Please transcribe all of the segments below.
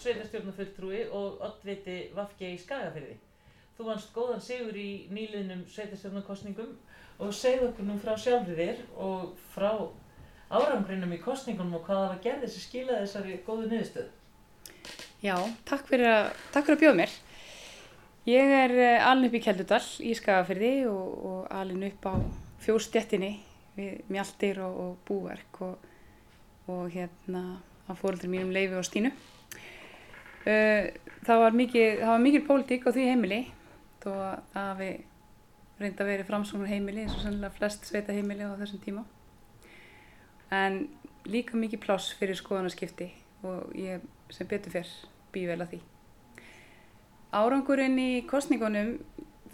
sveitarstjórnafulltrúi og oddviti Vafge í Skagafyrði. Þú vannst góðan sigur í nýliðnum sveitarstjórnarkostningum og segð okkur nú frá sjálfur þér og frá árangrinum í kostningunum og hvaða var gerðið sem skilaði þessari góðu niðurstöð. Já, takk fyrir að, að bjóða mér. Ég er uh, alin upp í Keldudal í Skagafyrði og, og alin upp á fjóstjettinni við mjaldir og, og búverk og, og hérna á fóröldur mínum Leifi og Stínu. Uh, það var mikið, mikið pólitík á því heimili þó að við reynda að vera framsóknar heimili eins og sannlega flest sveita heimili á þessum tíma. En líka mikið pláss fyrir skoðanaskipti og ég sem betur fyrr býð vel að því. Árangurinn í kostningunum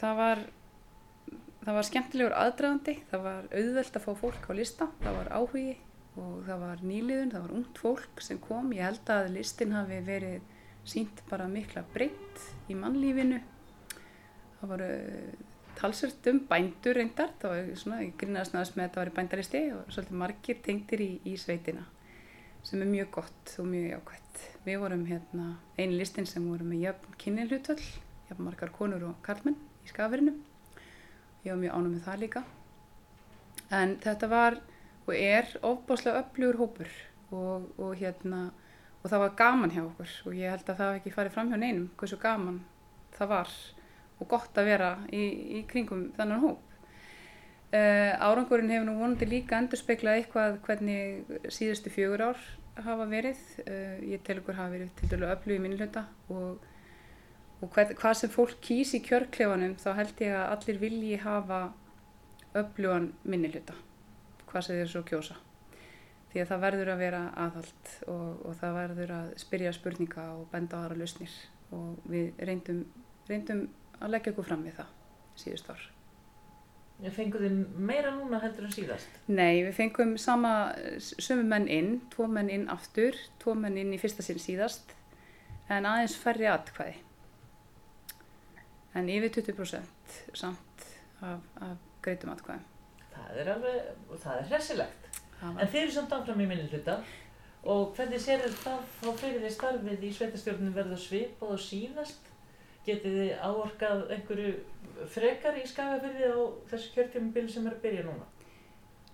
það var, það var skemmtilegur aðdragandi, það var auðvelt að fá fólk á lista, það var áhugi og það var nýliðun, það var ungt fólk sem kom. Ég held að listin hafi verið sínt bara mikla breytt í mannlífinu. Það var talsvöld um bændur reyndar, það var svona, ég grínaðast náðast með að það var í bændaristi og svolítið margir tengtir í, í sveitina sem er mjög gott og mjög jákvæmt. Við vorum hérna eini listin sem vorum með jöfn kynninhlutvöll, jöfn margar konur og karlmenn í skafirinu. Ég var mjög ánum með það líka. En þetta var og er ofbáslega öflugur hópur og, og hérna og það var gaman hjá okkur og ég held að það hef ekki farið fram hjá neinum hversu gaman það var og gott að vera í, í kringum þannan hóp. Uh, árangurinn hefur nú vonandi líka endur speiklað eitthvað hvernig síðustu fjögur ár hafa verið. Uh, ég tel okkur hafa verið til dælu öflug í minnilhjóta og, og hvað, hvað sem fólk kýs í kjörklefanum þá held ég að allir vilji hafa öflugan minnilhjóta, hvað sem þeir svo kjósa. Því að það verður að vera aðhald og, og það verður að spyrja spurninga og benda aðra lausnir og við reyndum, reyndum að leggja okkur fram við það síðust ár. Fenguð þið meira núna heldur en síðast? Nei, við fengum sama, sömu menn inn, tvo menn inn aftur, tvo menn inn í fyrsta sinn síðast, en aðeins færri atkvæði. En yfir 20% samt af, af greitum atkvæðum. Það er alveg, það er hressilegt. En þeir eru samt áfram í minni hluta og hvernig sér það þá fyrir því starfið í sveitastjórnum verða svipað og síðast? Getið þið áorkað einhverju frekar í skafafyrði á þessu kjörtjöfumbil sem er að byrja núna?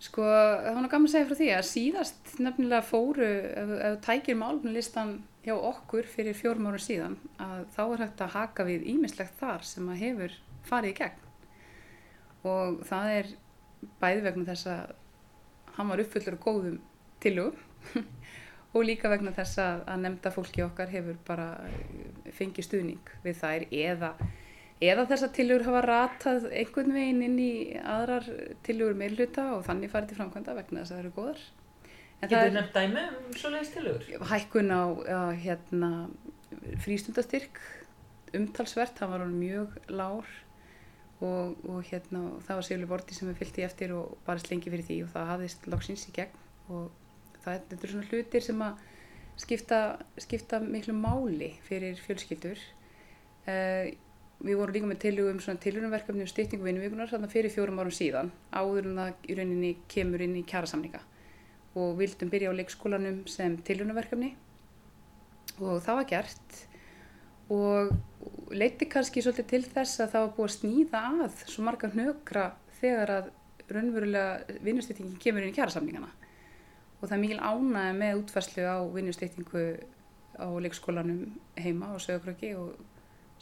Sko, það var gaman að segja frá því að síðast nefnilega fóru, ef þú tækir málumlistan hjá okkur fyrir fjórum ára síðan, að þá er hægt að haka við ímislegt þar sem að hefur farið í gegn. Og það er bæði vegna þess að hann var uppfullur og góðum tilugum og líka vegna þess að, að nefnda fólki okkar hefur bara fengið stuðning við þær eða eða þess að tilugur hafa ratað einhvern veginn inn í aðrar tilugur meilhuta og þannig farið til framkvæmda vegna þess að það eru góðar. Getur þið nefnt dæmi um svoleiðis tilugur? Hækkun á, á hérna, frístundastyrk, umtalsvert, það var mjög lár og, og hérna, það var Sigurður Vorti sem við fylgti eftir og bara slengi fyrir því og það hafðist loksins í gegn. Og það þetta er svona hlutir sem að skipta, skipta miklu máli fyrir fjölskyldur. Uh, við vorum líka með tilugum svona tilugumverkefni og styrtingu vinnuvíkunar fyrir fjórum árum síðan áður en það í rauninni kemur inn í kjærasamninga og vildum byrja á leikskólanum sem tilugumverkefni og það var gert. Og leiti kannski svolítið til þess að það var búið að snýða að svo marga hnökra þegar að raunverulega vinnustýtingin kemur inn í kjærasamningana og það er mikil ánæði með útfærslu á vinnustýtingu á leikskólanum heima og sögurkröki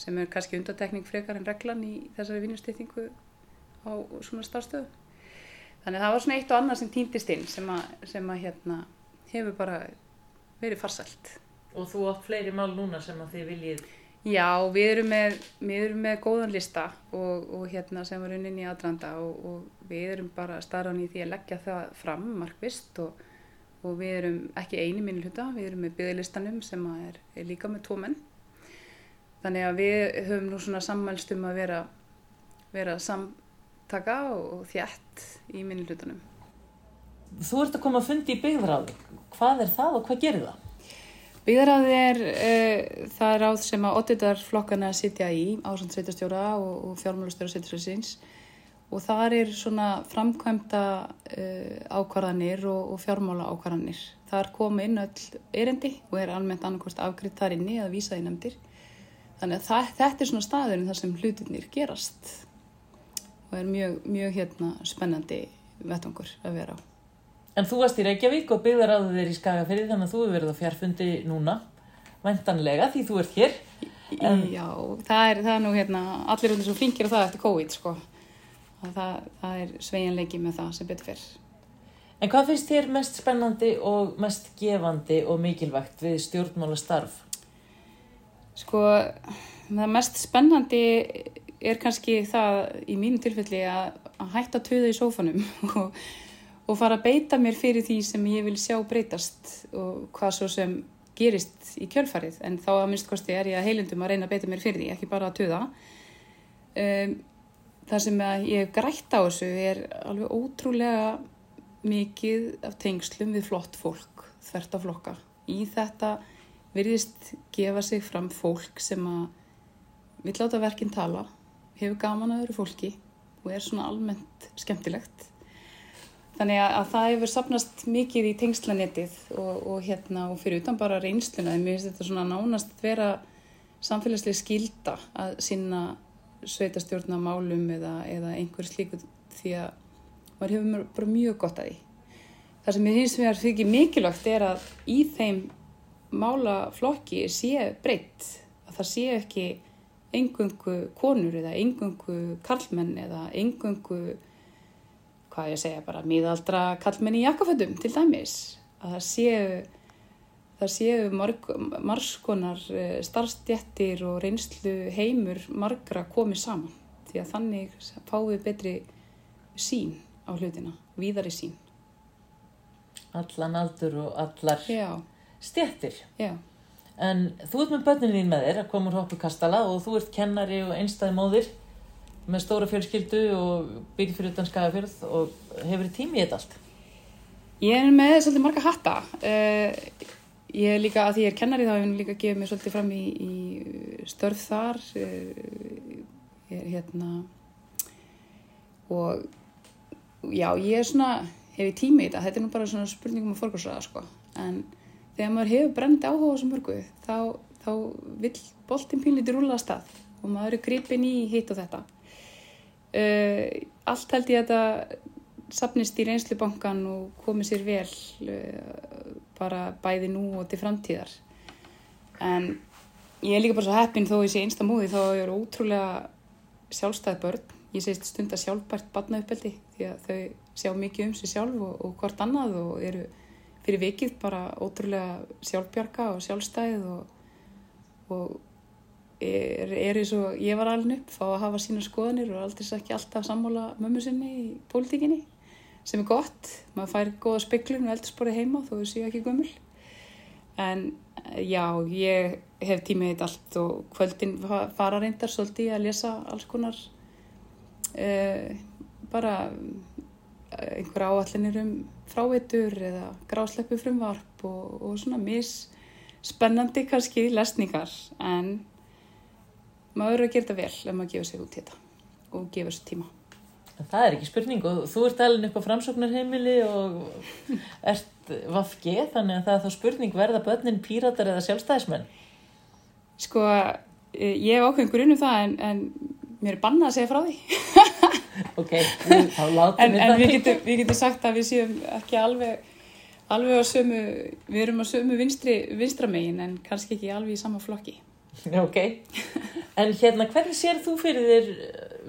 sem er kannski undatekning frekar en reglan í þessari vinnustýttingu á svona starfstöðu. Þannig að það var svona eitt og annað sem týndist inn sem að, sem að hérna, hefur bara verið farsælt. Og þú átt fleiri mál núna sem að þið viljið? Já, við erum með, við erum með góðan lista og, og hérna sem var unnin í aðranda og, og við erum bara starfan í því að leggja það fram markvist og, og við erum ekki eini minni hluta, við erum með byggðlistanum sem er, er líka með tvo menn Þannig að við höfum nú svona sammælst um að vera, vera samtaka og þjætt í minni hlutunum. Þú ert að koma að fundi í byggðráði. Hvað er það og hvað gerir það? Byggðráði er uh, það ráð sem að oddvitarflokkana sitja í, ásand sveitarstjóra og, og fjármálustöra sveitarstjóðsins og þar er svona framkvæmda uh, ákvarðanir og, og fjármála ákvarðanir þar koma inn öll erendi og er almennt annarkost afgriðt þar inni að vísa í nefndir. Þannig að það, þetta er svona staðurinn þar sem hlutinir gerast og er mjög, mjög hérna spennandi vettangur að vera á. En þú varst í Reykjavík og byggðar á þér í Skagafyrði þannig að þú hefur verið á fjárfundi núna, vendanlega því þú ert hér. En... Já, það er, það er nú hérna, allir er svo flinkir á það eftir COVID sko. Það, það er sveiginleiki með það sem betur fyrr. En hvað finnst þér mest spennandi og mest gefandi og mikilvægt við stjórnmála starf? Sko, það mest spennandi er kannski það í mínu tilfelli að, að hætta töða í sófanum og, og fara að beita mér fyrir því sem ég vil sjá breytast og hvað svo sem gerist í kjölfarið en þá að minnst kosti er ég að heilundum að reyna að beita mér fyrir því, ekki bara að töða. Um, það sem ég grætt á þessu er alveg ótrúlega mikið af tengslum við flott fólk, þvert af flokka. Í þetta virðist gefa sig fram fólk sem að vil láta verkinn tala, hefur gaman að öðru fólki og er svona almennt skemmtilegt. Þannig að, að það hefur sapnast mikið í tengslanettið og, og, hérna, og fyrir utan bara reynsluna. Mér finnst þetta svona nánast vera samfélagslega skilda að sinna sveitastjórnamálum eða, eða einhver slíku því að maður hefur bara mjög gott að því. Það sem ég finnst mér fyrir mikilvægt er að í þeim málaflokki sé breytt, að það sé ekki engungu konur eða engungu karlmenn eða engungu, hvað ég segja bara, miðaldra karlmenn í jakkaföldum til dæmis. Að það séu, það séu marg, margskonar eh, starfstjettir og reynslu heimur margra komið saman því að þannig fáum við betri sín á hlutina, víðari sín. Allan aldur og allar Já. stjettir. Já. En þú ert með börnin þín með þér að koma úr hoppu kastala og þú ert kennari og einstæði móðir með stóra fjölskyldu og byrjir fyrir utan skagafjörð og hefur þið tími í þetta allt? Ég er með svolítið marga hatta. Uh, ég er líka, að því ég er kennari þá ég líka gefið mér svolítið fram í, í störf þar. Uh, ég er hérna og já, ég er svona, hefur tími í þetta. Þetta er nú bara svona spurningum að fórkvæmsraða sko. En þegar maður hefur brendi áhuga þessu mörgu þá, þá vil boltin pínlítið rúla að stað og maður er gripin í hitt og þetta uh, allt held ég að þetta sapnist í reynslubankan og komið sér vel uh, bara bæði nú og til framtíðar. En ég er líka bara svo heppin þó ég sé einsta múði þá ég er ótrúlega sjálfstæð börn. Ég segist stund að sjálfbært barnauppeldi því að þau sjá mikið um sig sjálf og, og hvort annað og eru fyrir vikið bara ótrúlega sjálfbjarga og sjálfstæð og, og er, er eins og ég var alveg upp fá að hafa sína skoðanir og aldrei ekki alltaf sammála mömmu sinni í pólitíkinni sem er gott, maður fær góða speklun og eldursporið heima þó þau séu ekki gummul en já, ég hef tímið þetta allt og kvöldin fara reyndar svolítið að lesa alls konar uh, bara einhver áallinir um fráveitur eða grásleppu frumvarp og, og svona mis spennandi kannski lesningar. En maður eru að gera þetta vel ef maður gefur sig út í þetta og gefur sér tíma. Það er ekki spurning og þú ert alveg upp á framsóknarheimili og ert vafki þannig að það er þá spurning verða börnin píratar eða sjálfstæðismenn? Sko, eh, ég hef ákveðin grunum það en, en mér er bannað að segja frá því. ok, þá látum við það. En við getum, við getum sagt að við séum ekki alveg, alveg á sömu, við erum á sömu vinstri, vinstramegin en kannski ekki alveg í sama flokki. Ok, en hérna hvernig sér þú fyrir þér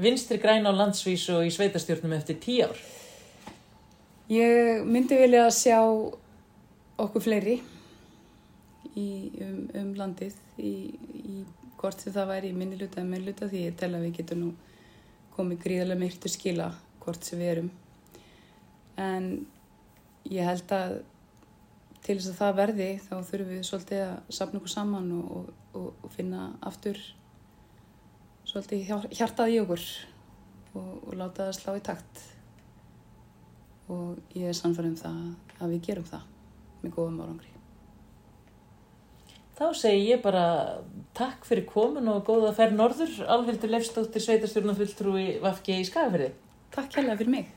vinstri græn á landsvís og í sveitastjórnum eftir tíu ár? Ég myndi vilja sjá okkur fleiri í, um, um landið í, í hvort sem það væri í minni luta eða minni luta því ég tel að við getum nú komið gríðarlega myrkt til skila hvort sem við erum en ég held að til þess að það verði þá þurfum við svolítið að sapna okkur saman og, og, og finna aftur svolítið hjartað í okkur og, og láta það slá í takt og ég er sannfærið um það að við gerum það með góðum árangri Þá segi ég bara takk fyrir komin og góða færð norður. Alvildur Lefstóttir, sveitarstjórnafulltrúi Vafki í Skagafyrði. Takk hérlega fyrir mig.